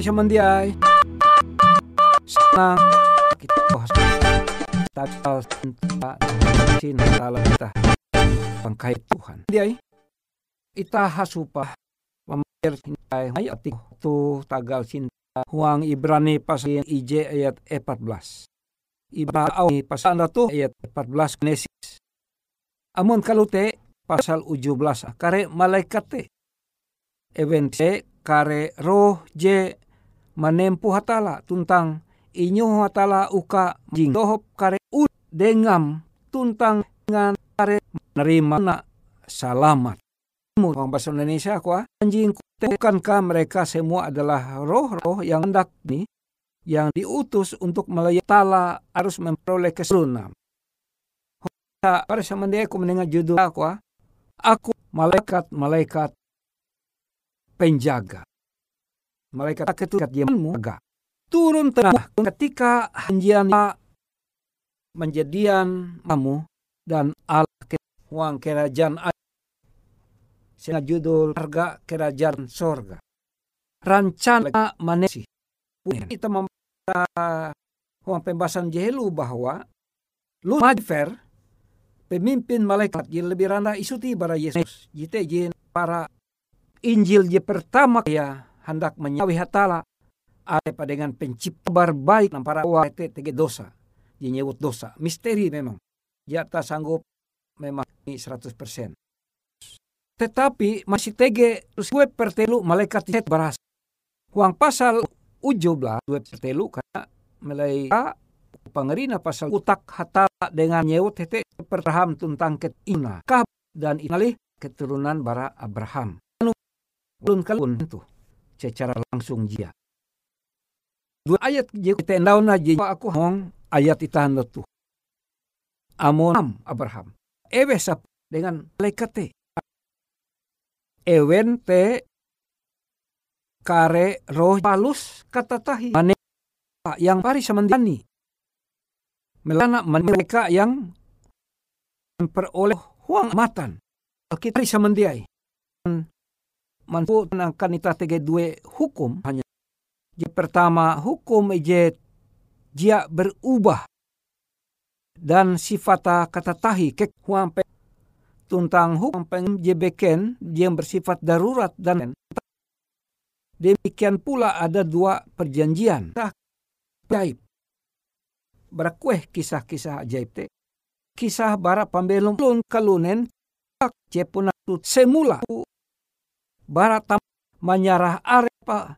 Mari semendiai. Senang kita takal cinta cinta kita pangkai Tuhan. Diai ita hasupa pemir cinta ayat tu tagal cinta huang Ibrani pasal IJ ayat 14. Ibrani pasal tu ayat 14 Genesis. Amun kalute pasal 17 kare malaikat te. Event kare roh je menempuh hatala tuntang inyo hatala uka jing dohop kare ud dengam tuntang dengan kare menerima na salamat. Orang bahasa Indonesia kuah anjing bukankah mereka semua adalah roh-roh yang hendak nih yang diutus untuk melayani tala harus memperoleh keseluruhan. Pada zaman dia aku mendengar judul aku, aku malaikat-malaikat penjaga. Malaikat ketukat dia menjaga turun tengah ketika hanjian menjadian kamu dan Allah uang kerajaan Sehingga judul harga kerajaan sorga. Rancana manesi. Kita membaca uang pembahasan jehelu bahwa Lucifer pemimpin malaikat yang lebih rendah isu bara Yesus. Jite jin para Injil je pertama ya hendak menyawi hatala apa dengan pencipta baik dan para wate tege dosa. Dia dosa. Misteri memang. Dia tak sanggup memang ini 100%. Tetapi masih tege gue pertelu malaikat set beras. Uang pasal ujo belah gue pertelu karena mulai pengerina pasal utak hata dengan nyewut tete perham tentang ketina kah dan inalih keturunan bara Abraham. Belum kalun itu secara langsung dia dua ayat je tendaw na je aku hong ayat itahan tu. Amon Abraham. Ewe sap dengan malaikat te. Ewen te kare roh palus kata tahi. Mane yang pari samandani. Melana mereka yang memperoleh huang matan. Kita samandiai. Manpu akan ita tege dua hukum. Hanya Je pertama hukum je dia berubah dan sifat kata tahi kek huampe tuntang hukum je beken dia bersifat darurat dan demikian pula ada dua perjanjian. Ajaib berakueh kisah-kisah ajaib te. Kisah bara pambelum kalunen je punatut semula bara tam menyarah arepa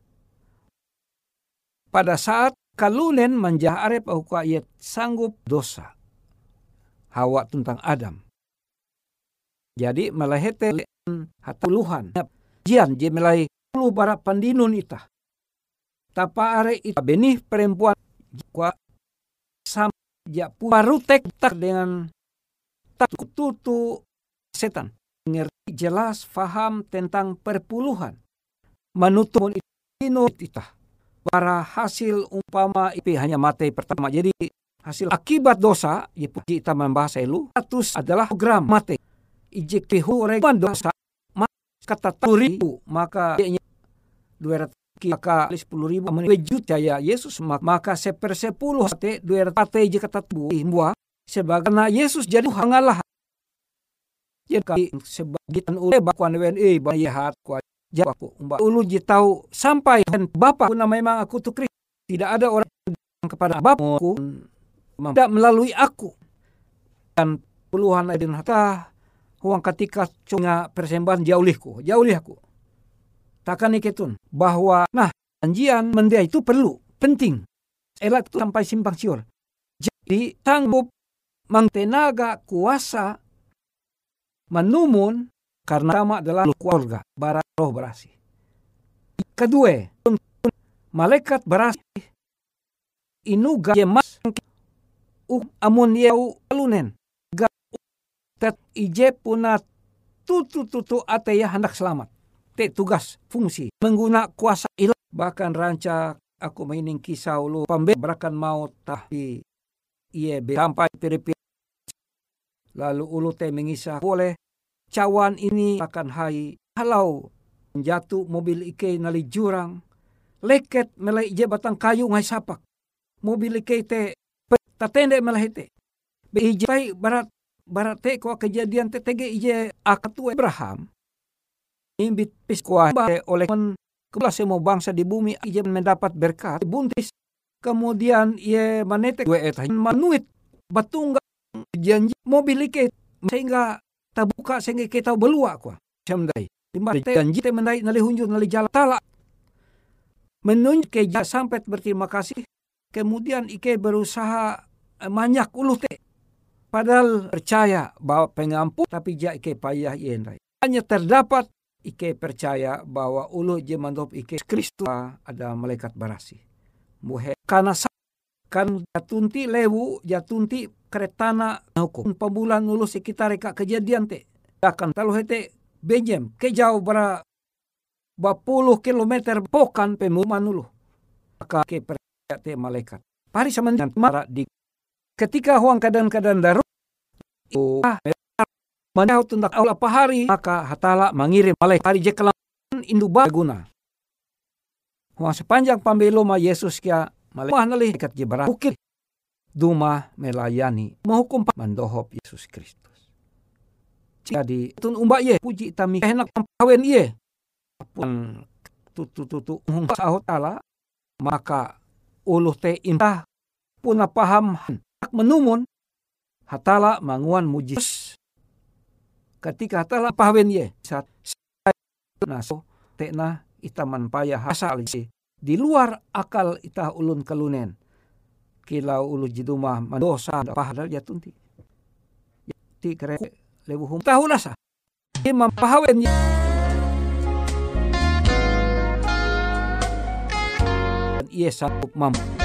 pada saat kalunen manjah arep au ayat sanggup dosa. Hawa tentang Adam. Jadi melahete hatuluhan. Jian je melai puluh bara pandinun ita. Tapa are ita benih perempuan kwa sam ja parutek tak dengan tak tutu setan. Ngerti jelas faham tentang perpuluhan. Manutun ita para hasil umpama IP hanya mati pertama. Jadi hasil akibat dosa, ya kita membahas elu, status adalah program mati. Ijektihu rekan dosa, kata ribu, maka dua ratus maka sepuluh ribu menwujud ya Yesus maka sepersepuluh hati dua ratus jika tubuh buah sebagai Yesus jadi hangalah jadi sebagian ule bakuan WNI bayahat kuat jawabku mbak ulu ji tahu sampai dan bapak pun memang aku Kristus tidak ada orang kepada bapakku tidak melalui aku. Dan puluhan adin hatta uang ketika cunga persembahan jaulihku jaulih aku takkan iketun bahwa nah janjian mendia itu perlu penting. Itu sampai simpang siur. Jadi sanggup mengtenaga kuasa menumun karena sama adalah keluarga, bara roh berasi. Kedua, malaikat berasi inuga yemas uh amun yau alunen ga tet ije puna tutu tutu ate ya hendak selamat. Te tugas fungsi mengguna kuasa ilah bahkan ranca aku mainin kisah lu pambe berakan mau tahi iye sampai piripi lalu ulu te mengisah boleh cawan ini akan hai. Halau jatuh mobil ike nali jurang. Leket melai je batang kayu ngai sapak. Mobil ike te tatende melai te. Be ije barat barat te ko kejadian te tege ije akatu Abraham. Imbit pis oleh men kebelah semua bangsa di bumi ije mendapat berkat buntis. Kemudian ia manete gue manuit batungga janji mobil ike sehingga tabuka sehingga kita belua ko samdai timba janji te mendai nali hunjur nali jala tala menunjuk ke sampai berterima kasih. Kemudian Ike berusaha eh, banyak ulu te. Padahal percaya bahwa pengampun tapi ja Ike payah yendai. Hanya terdapat Ike percaya bahwa ulu jemandop Ike Kristus ada malaikat barasi. Muhe karena kan jatunti lewu jatunti keretana hukum pembulan ulu sekitar reka kejadian te. Akan talu hete bejem ke jauh bara bapuluh kilometer pokan pemuman ulu. Maka ke te malaikat. Pari sama mara di ketika huang keadaan-keadaan darurat ah Manau tundak Allah pahari maka hatala mengirim malaikat hari jekalan indu baguna. Huang sepanjang pambeloma Yesus kia malaikat malaikat jebara bukit duma melayani menghukum mandohop Yesus Kristus. Jadi tun umba ye puji tami enak pawen ye pun tutu tutu sahut tala maka uluh te intah puna paham menumun hatala manguan mujis ketika hatala pawen ye saat naso tekna itaman payah hasal di luar akal itah ulun kelunen kilau ulu jidumah mandosa pahadal jatunti ti kere lebu hum tahulasa imam pahawen ia satu mampu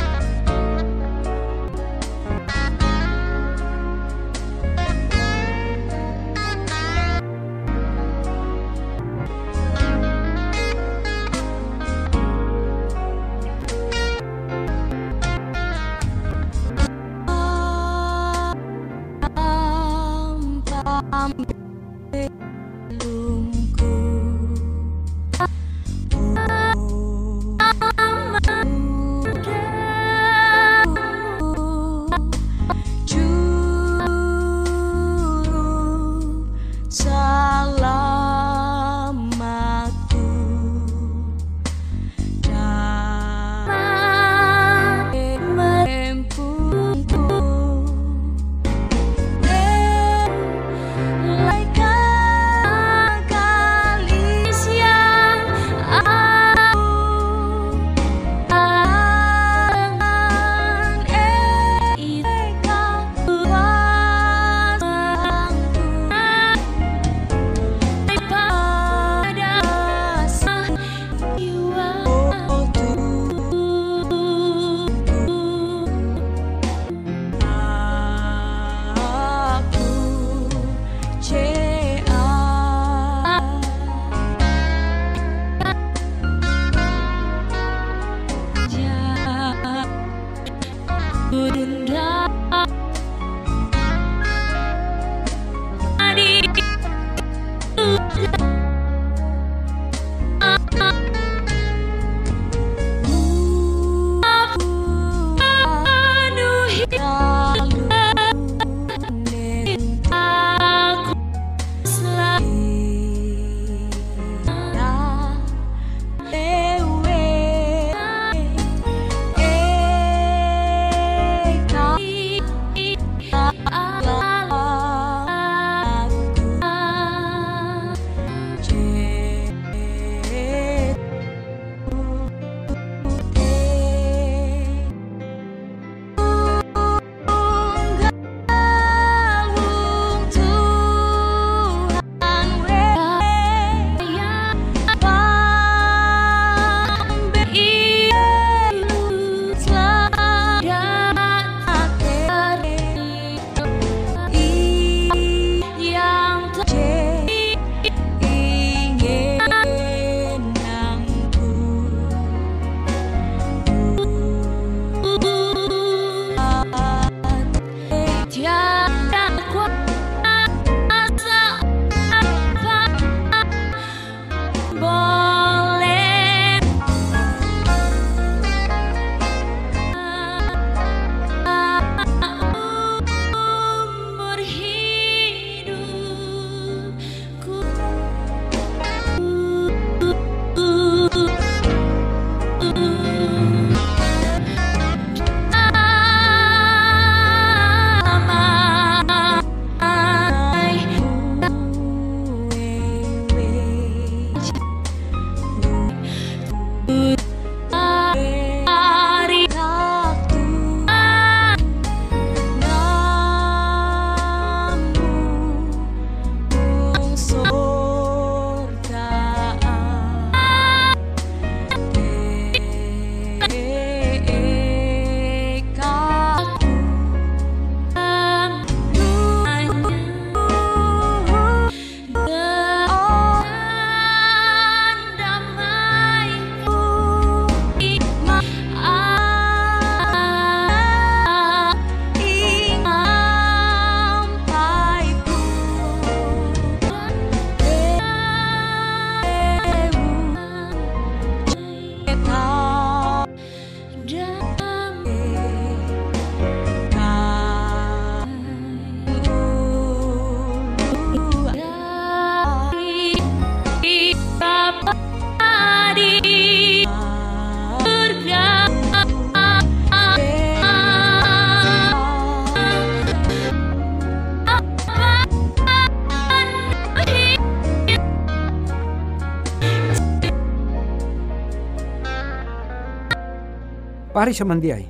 pari semandiai.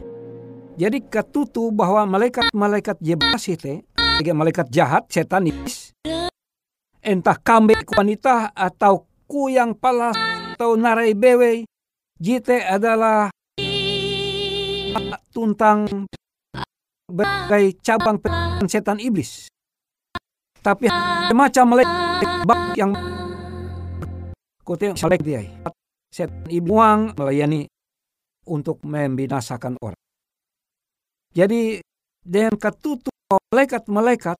Jadi ketutu bahwa malaikat-malaikat jebasi te, malaikat jahat, setan iblis, entah kambe wanita atau kuyang palas atau narai bewe, jite adalah tuntang berbagai cabang setan iblis. Tapi macam malaikat yang kote malaikat dia, setan iblis melayani untuk membinasakan orang. Jadi dengan ketutup malaikat-malaikat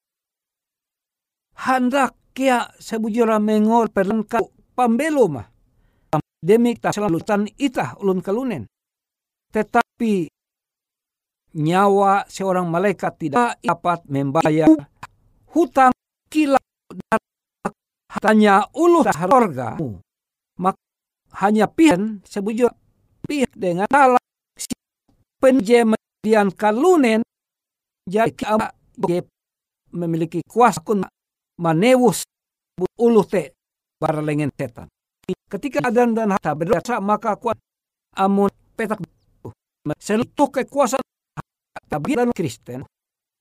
hendak kia sebujura mengol perlengkap pambelo mah. Demi tak selalu tan itah ulun kalunen. Tetapi nyawa seorang malaikat tidak dapat membayar hutang kilau hanya ulu sorga. Maka hanya pian sebujur pian dengan salah penjem Dian kalunen jadi memiliki kuasa kun manewus ulu te baralengen setan. Ketika adan dan harta berdosa maka kuat amun petak selutuh kekuasaan tapi dan Kristen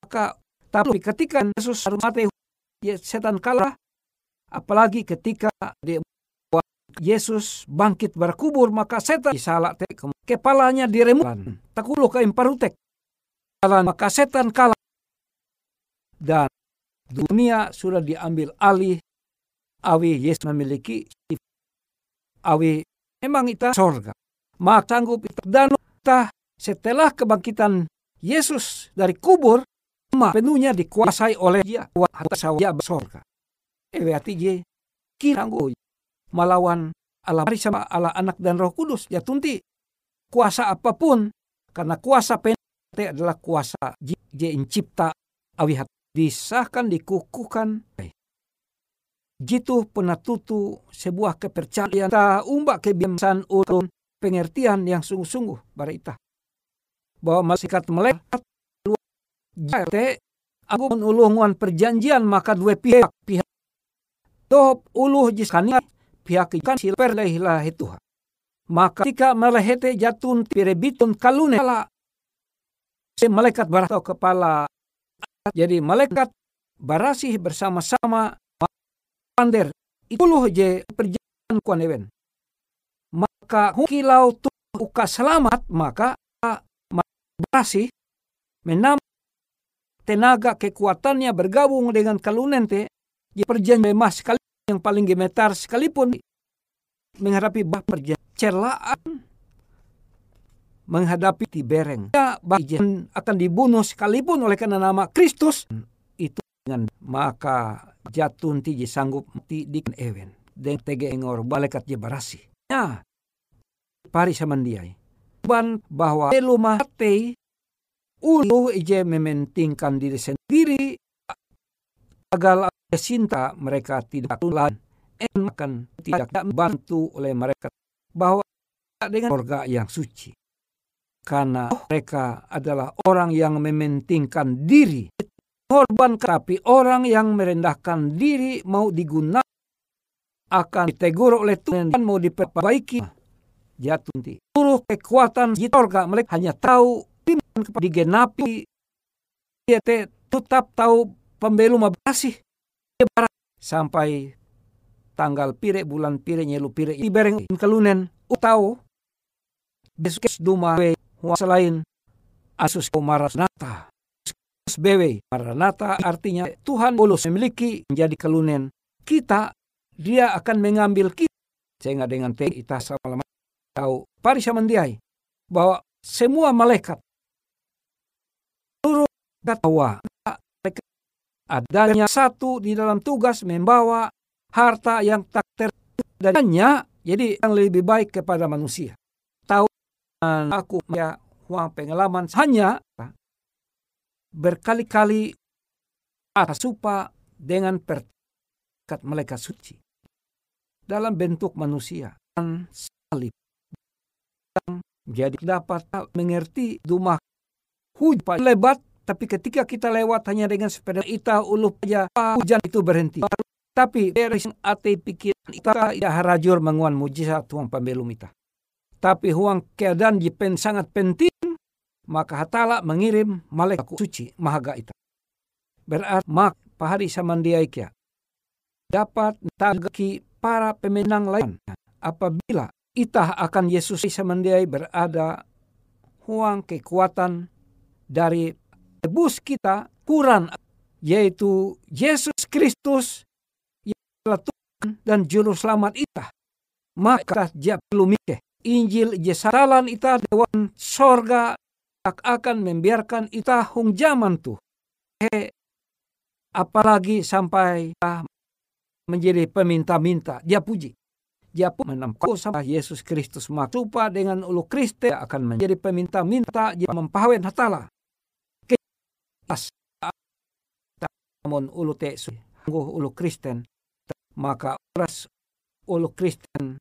maka tapi ketika Yesus mati ya, setan kalah apalagi ketika dia Yesus bangkit berkubur maka setan salah te kepalanya diremukan takuluh ke imparutek maka setan kalah. Dan dunia sudah diambil alih. Awi Yesus memiliki awi memang itu sorga. Maka sanggup dan kita setelah kebangkitan Yesus dari kubur penuhnya dikuasai oleh dia. Dia sorga ewe hati je kiranggo melawan Allah. Sama Allah anak dan roh kudus ya tunti. Kuasa apa pun karena kuasa penate adalah kuasa je cipta awihat. Disahkan dikukuhkan. Jitu penatutu sebuah kepercayaan. Ta umbak kebiasaan ulun pengertian yang sungguh-sungguh barita bahwa malaikat melekat jate aku menulungan perjanjian maka dua pihak. Pihak top uluh jiskani pihak ikan silper lehilah itu maka ketika melehete jatun pirebitun kalune malaikat baratau kepala jadi malaikat barasih bersama-sama pander itulah je perjalanan kuan ewen. Maka kilau tu uka selamat maka barasih menam tenaga kekuatannya bergabung dengan kalunente di perjanjian emas sekali yang paling gemetar sekalipun menghadapi bah celaan menghadapi tibereng. Ya, akan dibunuh sekalipun oleh karena nama Kristus. Itu dengan maka jatun tiji sanggup mati di ewen. Dan tege engor balekat je barasi. Ya, pari samandiai. Ban bahwa elu mati ulu ije mementingkan diri sendiri agar cinta mereka tidak tulan akan tidak bantu oleh mereka bahwa dengan surga yang suci karena mereka adalah orang yang mementingkan diri. Korban tapi orang yang merendahkan diri mau digunakan akan ditegur oleh Tuhan dan mau diperbaiki. Jatuh nanti. Seluruh kekuatan jitorga mereka hanya tahu digenapi. Dia tetap tahu pembelu mabasih. Sampai tanggal pire bulan pire nyelu pire ibereng kelunen. Utau besok duma selain Asus Maranata. BW Maranata artinya Tuhan boleh memiliki menjadi kelunen. Kita dia akan mengambil kita sehingga dengan te kita sama tahu parisa mendiai bahwa semua malaikat seluruh katawa adanya satu di dalam tugas membawa harta yang tak darinya jadi yang lebih baik kepada manusia. Aku ya uang pengalaman hanya berkali-kali supa dengan perkat malaikat suci dalam bentuk manusia dan salib. Jadi dapat mengerti rumah hujan lebat tapi ketika kita lewat hanya dengan sepeda ita ulu saja hujan itu berhenti. Tapi dari ate pikiran ita ya harajur menguan mujizat tuang pembelum ita Tapi huang keadaan pen sangat penting, maka hatala mengirim malaikat suci mahaga itu. Berarti mak pahari samandiai kia. Dapat tagaki para pemenang lain. Apabila itah akan Yesus samandiai berada huang kekuatan dari tebus kita kurang yaitu Yesus Kristus telah Tuhan dan juru selamat kita. Maka dia perlu mikir Injil jesalan ita dewan sorga tak akan membiarkan ita hung zaman tuh. He, apalagi sampai menjadi peminta-minta. Dia puji. Dia pun menempuh sama Yesus Kristus maksupa dengan ulu Kristen akan menjadi peminta-minta dia mempahwen hatala. Kelas namun ulu te sungguh ulu Kristen maka uras ulu Kristen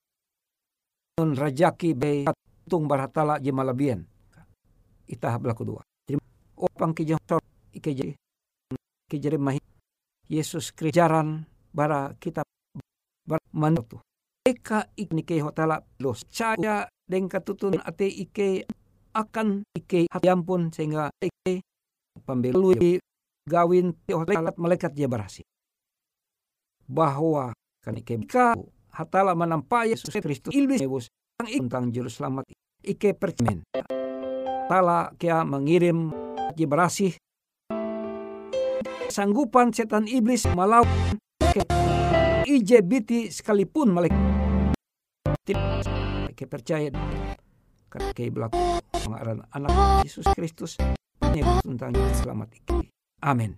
nun rajaki be tung barhatala je malabien. Itah belaku dua. Jadi opang kijang sor ike jadi kijari mahi Yesus krijaran bara kita bar manutu eka iknike hotala los caya deng katutun ate ike akan ike hatiampun sehingga ike pembelui gawin malaikat malaikat dia berhasil. Bahwa ike hatala menampai Yesus Kristus iblis tentang juru selamat ike percemen. Tala kia mengirim dia berhasil sanggupan setan iblis melawan ke IJBT sekalipun malaikat tidak percaya karena ke belakang pengaran anak Yesus Kristus tentang selamat iki. Amin.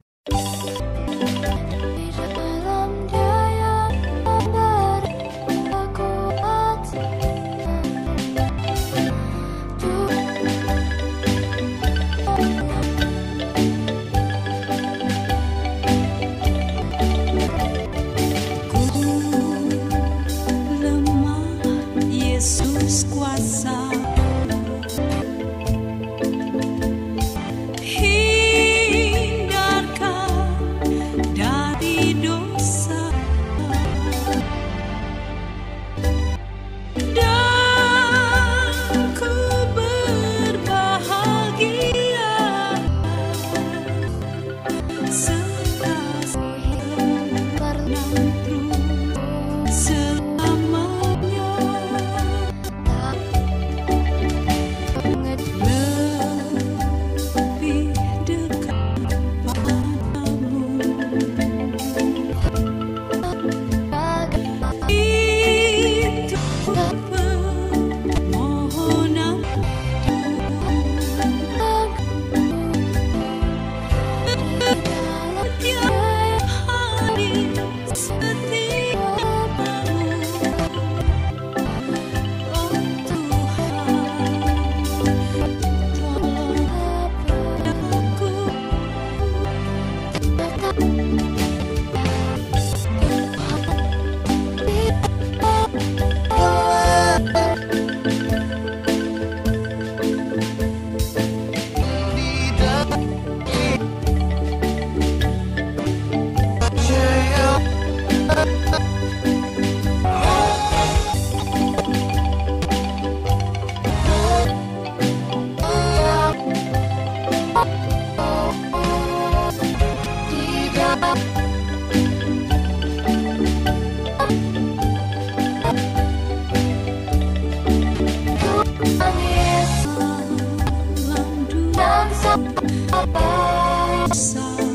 song.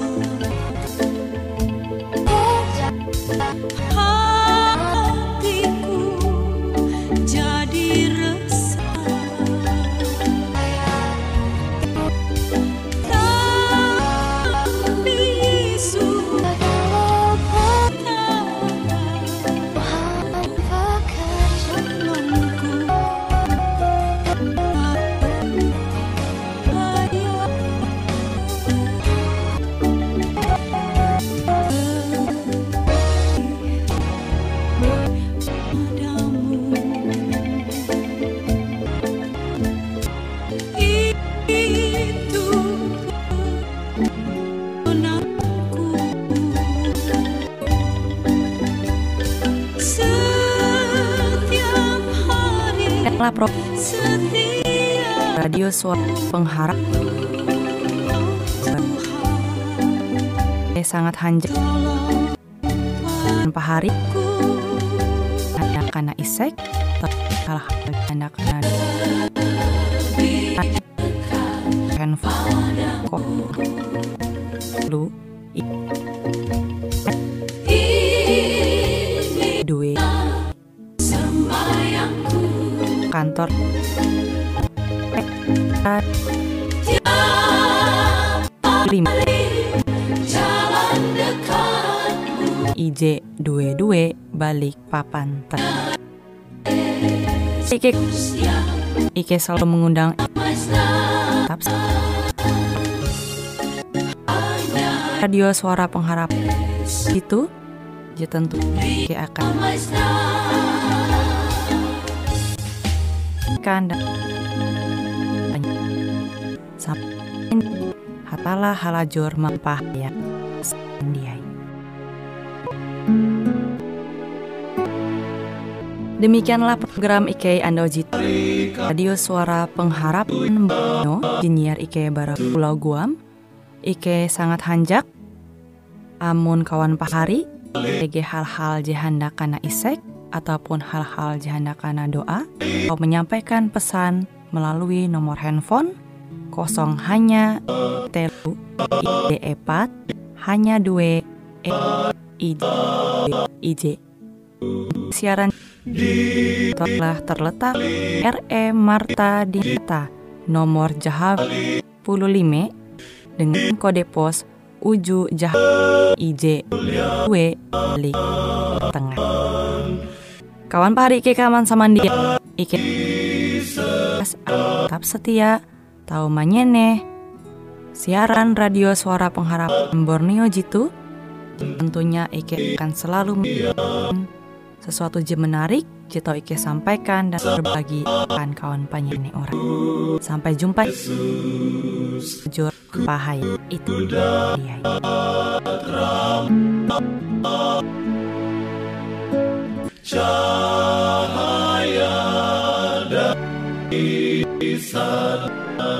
Pro Radio Suara Pengharap Eh sangat hanjak Tanpa hari Ada kana isek Kalah kana Handphone Kok Lu kantor. IJ dua dua balik papan ter. Ike Ike selalu mengundang. Tetap radio suara pengharap. Itu ya tentu. Ike akan kanda hatalah halajur mempah ya sandiai Demikianlah program IK Andojit Radio Suara Pengharapan Bono Jinier IK Barat Pulau Guam. IK sangat hanjak. Amun kawan pahari. Ege hal-hal jihanda kana isek ataupun hal-hal jihanda kana doa atau menyampaikan pesan melalui nomor handphone kosong hanya telu ide epat hanya dua e ij ij siaran telah terletak RE Marta Dinata nomor Jahab 15 dengan kode pos Uju Jahab IJ W Tengah Kawan pahari Ike kaman sama dia Ike tetap setia. Tahu manyene. Siaran radio suara pengharapan Borneo Jitu. Tentunya Ike akan selalu sesuatu je menarik Jito Ike sampaikan dan berbagi akan kawan penyanyi orang. Sampai jumpa. Jujur pahaya itu dia cahaya dari sana